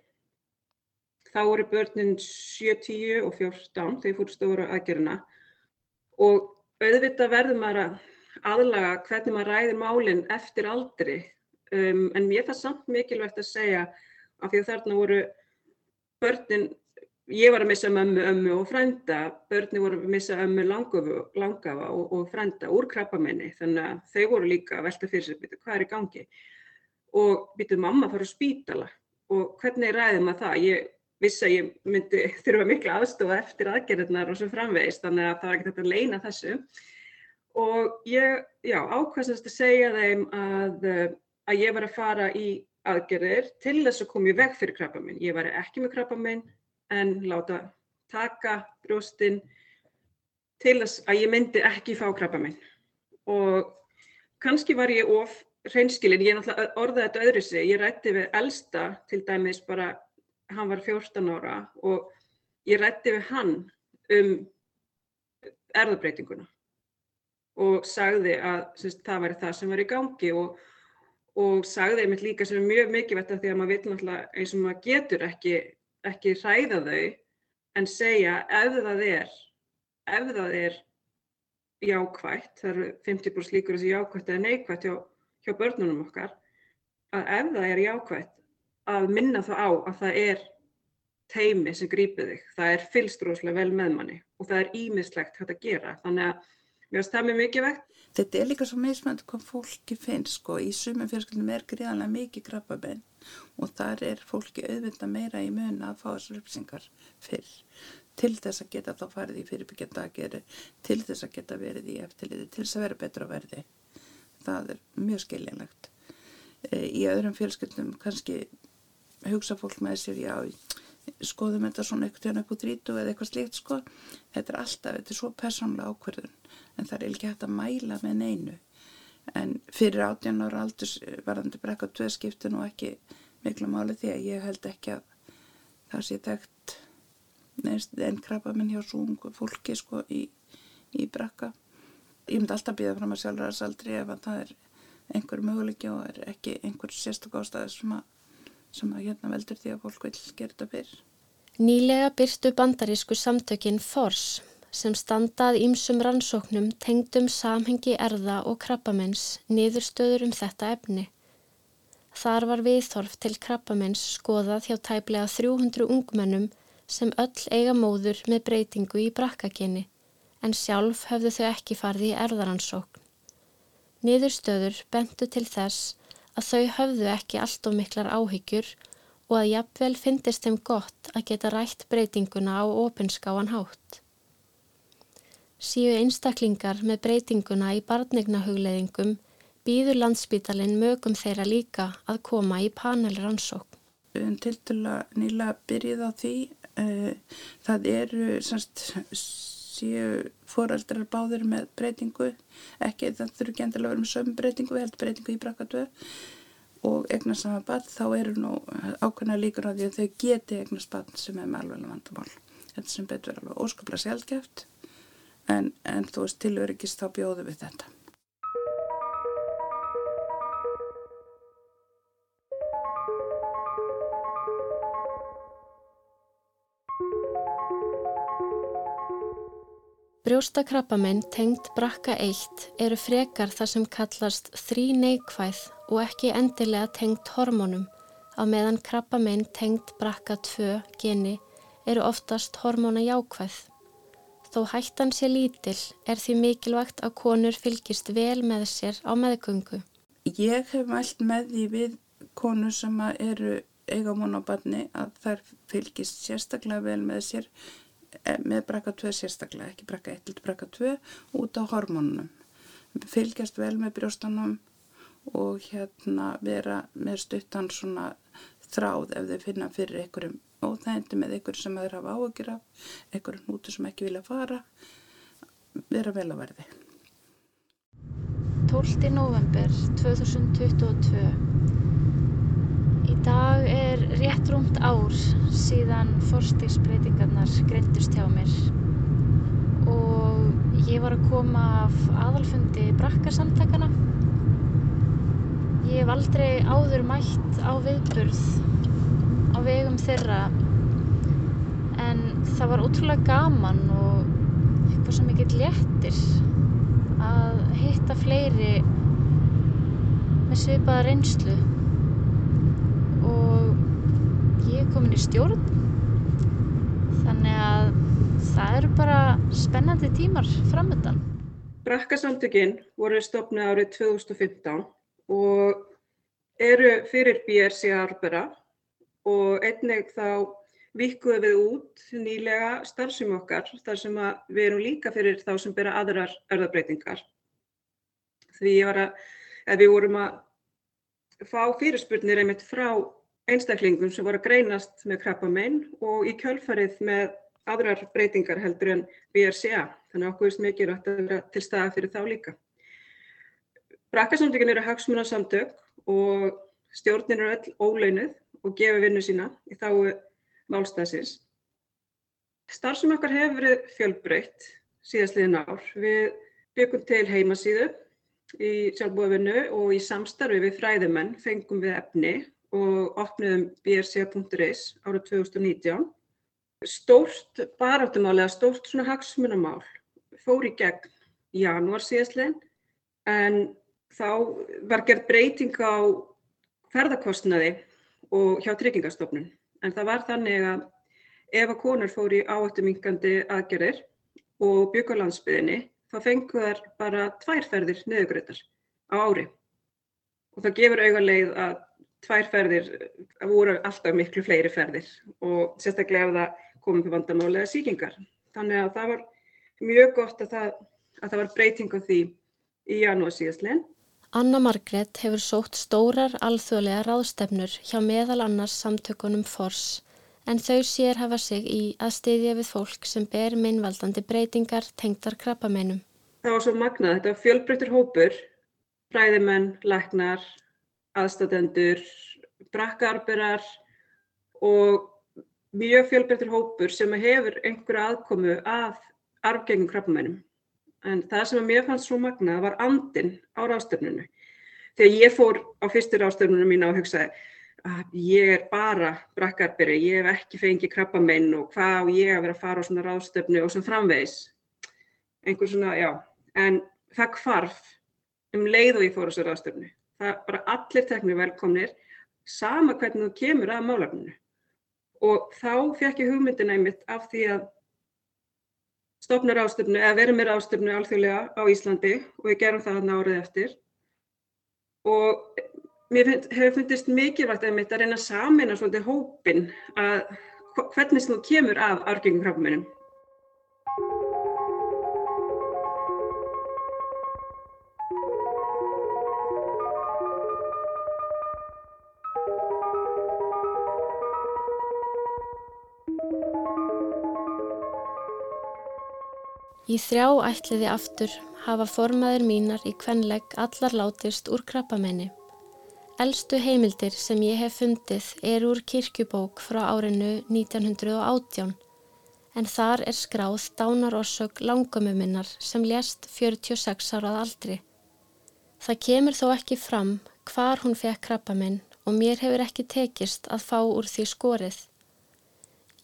S6: þá eru börnin 7, 10 og 14 þegar fór stóra aðgerina og auðvitað verður maður að aðlaga hvernig maður ræðir málinn eftir aldri. Um, en mér fannst samt mikilvægt að segja af því að þarna voru börnin, ég var að missa mömmu, ömmu og frænda, börni voru að missa ömmu langafa, og, og frænda úr krabbamenni þannig að þau voru líka að velta fyrir sig hvað er í gangi? Og býtuð mamma fara á spítala. Og hvernig ræði maður það? Ég vissi að ég myndi þurfa miklu aðstofa eftir aðgerðirnar og svo framvegist þannig að það var ekkert að leina þessu og ég, já, ákvæmst að segja þeim að, að ég var að fara í aðgerðir til þess að koma í veg fyrir krabba minn. Ég var ekki með krabba minn en láta taka brjóstinn til þess að ég myndi ekki fá krabba minn. Og kannski var ég of hreinskilin, ég náttúrulega orðaði þetta öðru sig, ég rætti við elsta til dæmis bara, hann var 14 ára og ég rætti við hann um erðabreitinguna og sagði að syns, það væri það sem var í gangi og, og sagði einmitt líka sem er mjög mikilvægt að því að maður vil náttúrulega eins og maður getur ekki, ekki hræða þau en segja ef það er, ef það er jákvægt, það eru 50% líkur þessi jákvægt eða neikvægt hjá, hjá börnunum okkar, að ef það er jákvægt að minna þá á að það er teimi sem grýpið þig, það er fylst rosalega vel með manni og það er ímislegt hægt að gera, þannig að Mér finnst það mjög mikið vekt.
S3: Þetta er líka svo meðsmönd hvað fólki finnst sko. Í sumum fjölskyldum er gríðanlega mikið krabbabenn og þar er fólki auðvitað meira í mun að fá þessar upplýsingar fyrr til þess að geta þá farið í fyrirbyggjanda að gera, til þess að geta verið í eftirliði, til þess að vera betra verði. Það er mjög skiljanlegt. E, í öðrum fjölskyldum kannski hugsa fólk með sér, já, skoðum þetta svona eitthvað upp út rítu eða eitthvað slíkt sko. Þetta er alltaf, þetta er svo persónlega ákverðun en það er ekki hægt að mæla með neinu. En fyrir átjan ára aldurs varðandi brekka tvöskiptun og ekki miklu máli því að ég held ekki að það sé tekt en krabba minn hjá svo ungu fólki sko í, í brekka. Ég myndi alltaf býða fram að sjálfur að saldri ef að það er einhver möguleiki og er ekki einhver sérstak ástæði sem að sem að hérna veldur því að fólk vil gera þetta fyrr.
S2: Nýlega byrstu bandarísku samtökinn FORS sem standað ímsum rannsóknum tengdum samhengi erða og krabbamenns niðurstöður um þetta efni. Þar var viðþorf til krabbamenns skoðað hjá tæplega 300 ungmennum sem öll eiga móður með breytingu í brakkaginni en sjálf höfðu þau ekki farið í erðaransókn. Niðurstöður bentu til þess að þau höfðu ekki allt of miklar áhyggjur og að jafnvel finnist þeim gott að geta rætt breytinguna á opinskáan hátt. Síu einstaklingar með breytinguna í barnignahugleðingum býður landsbítalinn mögum þeirra líka að koma í panelrannsókn.
S3: Til til að nýla byrjið á því, uh, það eru semst séu foreldrar báðir með breytingu, ekki það þurfu ekki endilega að vera með sömu breytingu, við heldum breytingu í brakkatöð og eignast sama barn, þá eru nú ákveðna líkur á því að þau geti eignast barn sem er með alveg vandamál. Þetta sem betur alveg óskaplega sjálfgeft, en, en þú veist tilverikist þá bjóðu við þetta.
S2: Brjóstakrappamenn tengd brakka 1 eru frekar þar sem kallast þrý neikvæð og ekki endilega tengd hormónum á meðan krappamenn tengd brakka 2 geni eru oftast hormóna jákvæð. Þó hættan sé lítill er því mikilvægt að konur fylgist vel með sér á meðgöngu.
S3: Ég hef mælt með því við konur sem eru eiga mónabarni að þær fylgist sérstaklega vel með sér með brakka 2 sérstaklega, ekki brakka 1 til brakka 2 út á hormónunum. Fylgjast vel með brjóstanum og hérna vera með stuttan svona þráð ef þau finna fyrir einhverjum óþægindi með einhverjum sem þeir hafa áökjur af, einhverjum hútu sem ekki vilja fara, vera vel að verði.
S1: 12. november 2022 Í dag er rétt rúmt ár síðan fórstíksbreytingarnar greintust hjá mér og ég var að koma af aðalfundi brakkarsamtakana. Ég hef aldrei áður mætt á viðburð á vegum þeirra en það var ótrúlega gaman og eitthvað svo mikið léttir að hitta fleiri með svipaða reynslu og ég er komin í stjórn þannig að það eru bara spennandi tímar framöndan.
S6: Brakkasamtökin voru stopnið árið 2015 og eru fyrir BRC Arbera og einnig þá vikkuðum við út nýlega starfsum okkar þar sem við erum líka fyrir þá sem bera aðrar erðabreitingar. Því að, að við vorum að fá fyrirspurnir einmitt frá einstaklingum sem voru að greinast með krabbamein og í kjölfarið með aðrar breytingar heldur en BRCA. Þannig að okkur veist mikið rætt að vera til staða fyrir þá líka. Brakkasamtökin eru hagsmunarsamtök og stjórnir eru öll ólaunuð og gefa vinnu sína í þáu málstæðsins. Starfsum okkar hefur verið fjölbreytt síðastliðin ár. Við byggum til heimasíðu í sjálfbúðavinnu og í samstarfi við fræðumenn fengum við efni og opniðum brc.is árið 2019. Stórt baráttumál eða stórt svona hagsmunamál fór í gegn í janúar síðastliðin en þá var gerð breyting á ferðarkostnaði og hjá tryggingastofnun. En það var þannig að ef að konur fór í áhættumingandi aðgerðir og byggur landsbyðinni, þá fengu þær bara tvær ferðir niðurgröðar á ári. Og það gefur auga leið að tvær ferðir voru alltaf miklu fleiri ferðir og sérstaklega ef það komið til vandamálega síkingar. Þannig að það var mjög gott að það, að það var breyting á því í janúar síðastleginn.
S2: Anna Margret hefur sótt stórar alþjóðlega ráðstefnur hjá meðal annars samtökunum FORS en þau sér hafa sig í að styðja við fólk sem ber minnvaldandi breytingar tengdar krabbameinum.
S6: Það var svo magnað, þetta var fjölbreyttur hópur, fræðimenn, læknar, aðstatendur, brakkarberar og mjög fjölbreyttur hópur sem hefur einhverja aðkomu að arfgengum krabbameinum en það sem að mér fannst svo magnað var andin á ráðstöfnunu. Þegar ég fór á fyrstu ráðstöfnunu mína og hugsaði að ég er bara brakkarbyrri, ég hef ekki fengið krabbamenn og hvað á ég að vera að fara á svona ráðstöfnu og sem framvegis. Einhver svona, já, en það kvarf um leið og ég fór á þessu ráðstöfnu. Það bara allir teknir velkomnir, sama hvernig þú kemur að málafninu. Og þá fekk ég hugmyndina einmitt af því að stopna ráðstöfnu eða verið með ráðstöfnu alþjóðlega á Íslandi og við gerum það hann árið eftir. Og mér hefur fundist mikilvægt að mitt að reyna að samina svolítið hópin að hvernig þú kemur af argengum krabbamunum.
S2: Í þrjá ætliði aftur hafa formaður mínar í kvenlegg allar látist úr krabbamenni. Elstu heimildir sem ég hef fundið er úr kirkjubók frá árinu 1918 en þar er skráð dánarorsök langömmu minnar sem lést 46 árað aldri. Það kemur þó ekki fram hvar hún fekk krabbamenn og mér hefur ekki tekist að fá úr því skorið.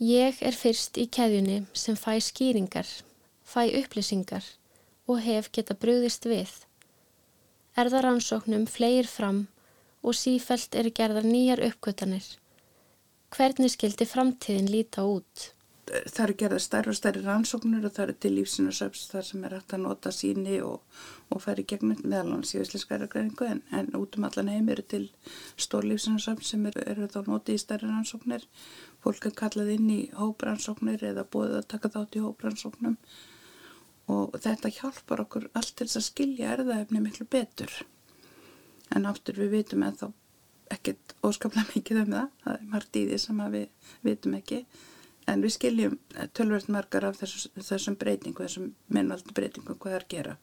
S2: Ég er fyrst í keðjunni sem fæ skýringar fæ upplýsingar og hef geta brugðist við. Erðaransóknum flegir fram og sífælt eru gerðar nýjar uppgötanir. Hvernig skildi framtíðin líta út?
S3: Það eru gerðar stærri og stærri rannsóknir og það eru til lífsinursöps þar sem er hægt að nota síni og, og færi gegnum meðal hans í Íslenskæra greiningu en, en út um allan heim eru til stór lífsinursöps sem eru, eru þá notið í stærri rannsóknir. Fólk er kallað inn í hóprannsóknir eða búið að taka þátt í hóprannsóknum og þetta hjálpar okkur allt til þess að skilja erðaefni miklu betur. En áttur við vitum en þá ekkert óskaplega mikið um það. Það er margt í því sem við vitum ekki. En við skiljum tölvöld margar af þessu, þessum breytingu þessum minnvaldi breytingu hvað það er að gera.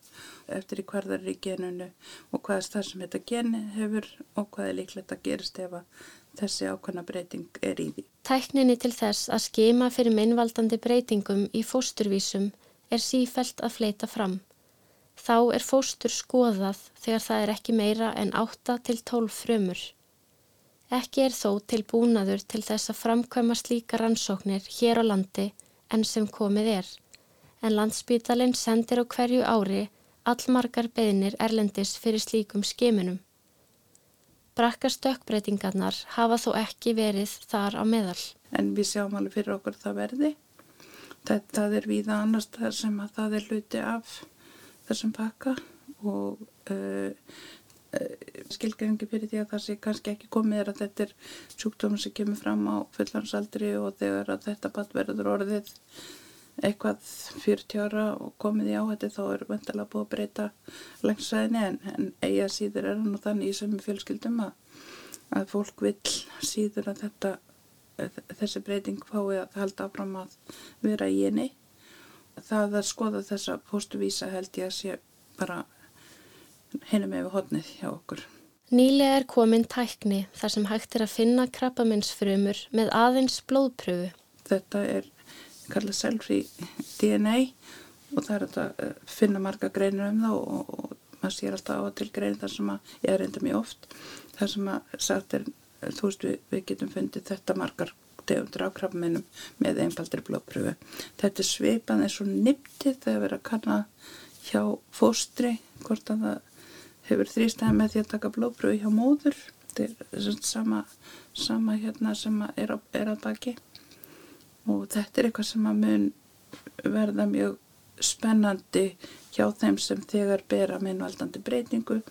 S3: Eftir í hverðar er í genunu og hvað er það sem þetta geni hefur og hvað er líklegt að gerist ef að þessi ákvæmna breyting er í því.
S2: Tækninni til þess að skema fyrir minnvaldandi breytingum í fósturvísum er sífælt að fleita fram. Þá er fóstur skoðað þegar það er ekki meira en 8 til 12 frumur. Ekki er þó til búnaður til þess að framkvæma slíka rannsóknir hér á landi enn sem komið er, en landsbítalinn sendir á hverju ári allmargar beðinir erlendis fyrir slíkum skiminum. Brakka stökkbreytingarnar hafa þó ekki verið þar á meðal.
S3: En við sjáum alveg fyrir okkur það verði. Það, það er víða annars þar sem að það er hluti af þessum pakka og uh, uh, skilgrengi fyrir því að það sé kannski ekki komið er að þetta er sjúkdómur sem kemur fram á fullansaldri og þegar að þetta bara verður orðið eitthvað 40 ára og komið í áhætti þá er vendalega búið að breyta lengsæðinni en, en eiga síður er nú þannig í sömu fjölskyldum að, að fólk vil síður að þetta, þessi breyting fái að halda áfram að vera í henni. Það að skoða þessa fóstuvísa held ég að sé bara með við hodnið hjá okkur.
S2: Nýlega er komin tækni þar sem hægt er að finna krabbaminsfrumur með aðeins blóðpröfu.
S3: Þetta er kallað selfie DNA og það er að finna marga greinir um það og, og maður sér alltaf á til grein þar sem að, ég er reynda mjög oft, þar sem að sagt er, þú veist við, við getum fundið þetta margar tegundur á krabbaminnum með einfaldri blóðpröfu. Þetta er svipað eins og niptið þegar verið að kanna hjá fóstri hvort að það hefur þrýstæði með því að taka blóðbröðu hjá móður. Þetta er sama, sama hérna sem er, er að baki. Og þetta er eitthvað sem að mun verða mjög spennandi hjá þeim sem þegar bera minnvaldandi breytingu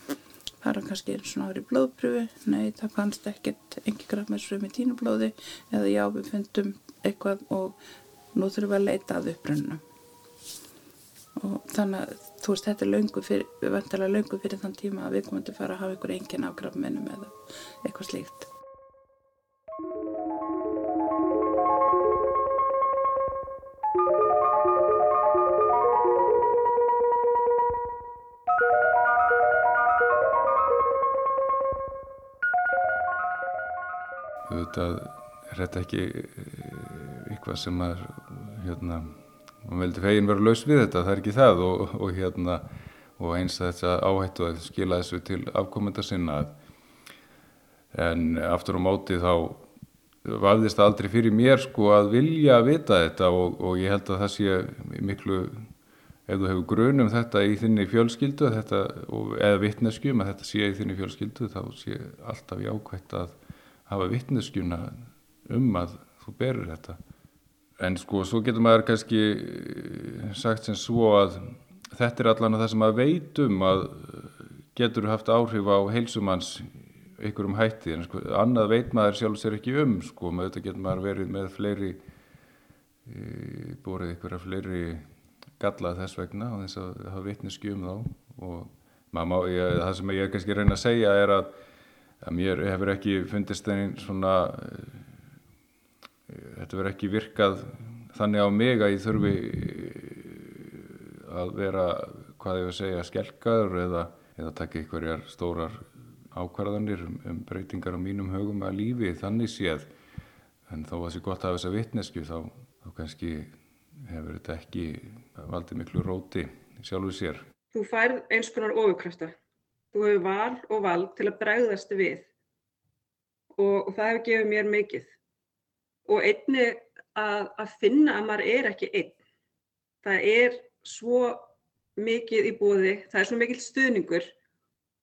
S3: fara kannski eins og nári blóðpröfu nei það fannst ekkert engi grafmæsfrömi í tínublóði eða já við fundum eitthvað og nú þurfum við að leita að upprönnum og þannig að þú veist þetta er löngu fyrir, vantilega löngu fyrir þann tíma að við komum til að fara að hafa einhver engin ágrafmennum eða eitthvað slíkt.
S7: Þetta er þetta ekki eitthvað sem er hérna og veldi fegin vera laus við þetta, það er ekki það og, og hérna og eins að þetta áhættu að skila þessu til afkomenda sinna. En aftur á móti þá vafðist það aldrei fyrir mér sko að vilja vita þetta og, og ég held að það sé miklu ef þú hefur grunum þetta í þinni fjölskyldu þetta, eða vittneskjum að þetta sé í þinni fjölskyldu þá sé alltaf jákvægt að hafa vittneskjuna um að þú berur þetta En sko, svo getur maður kannski eh, sagt sem svo að þetta er allan að það sem maður veitum að eh, getur haft áhrif á heilsumanns ykkur um hætti. En sko, annað veit maður sjálf sér ekki um, sko, með þetta getur maður verið með fleiri, borðið ykkur af fleiri galla þess vegna og þess að hafa vitneski um þá. Og má, ég, það sem ég kannski reyna að segja er að, að mér hefur ekki fundist einn svona þetta verður ekki virkað þannig á mig að ég þurfi að vera, hvað ég vil segja, skelkaður eða, eða taka einhverjar stórar ákvarðanir um, um breytingar á mínum högum að lífi þannig séð en þó að það sé gott að hafa þessa vittnesku þá, þá kannski hefur þetta ekki valdið miklu róti sjálfuð sér.
S6: Þú færð eins konar ofurkrafta. Þú hefur val og val til að bregðast við. Og, og það hefur gefið mér mikið. Og einni að, að finna að maður er ekki einn. Það er svo mikið í bóði, það er svo mikil stuðningur.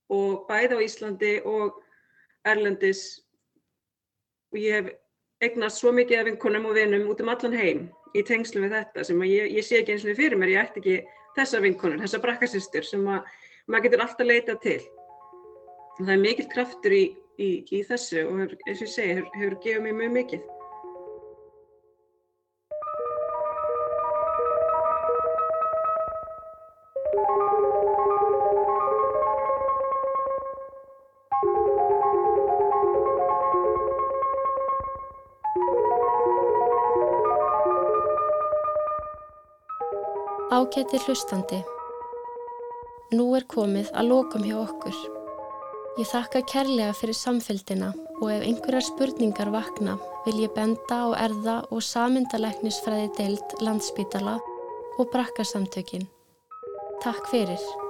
S6: Og bæði á Íslandi og Erlendis. Og ég hef eignast svo mikið af vinkonum og vinum út um allan heim í tengslu við þetta sem ég, ég sé ekki eins og fyrir mér, ég ætti ekki þessa vinkonur, þessa brakkasistur sem að, maður getur alltaf leitað til. Það er mikil kraftur í, í, í þessu og eins og ég segi, hefur, hefur gefið mér mjög mikið.
S2: Ágæti hlustandi. Nú er komið að lokum hjá okkur. Ég þakka kærlega fyrir samfélgina og ef einhverjar spurningar vakna vil ég benda á erða og samyndalæknisfræði deild landsbítala og brakkarsamtökin. Takk fyrir.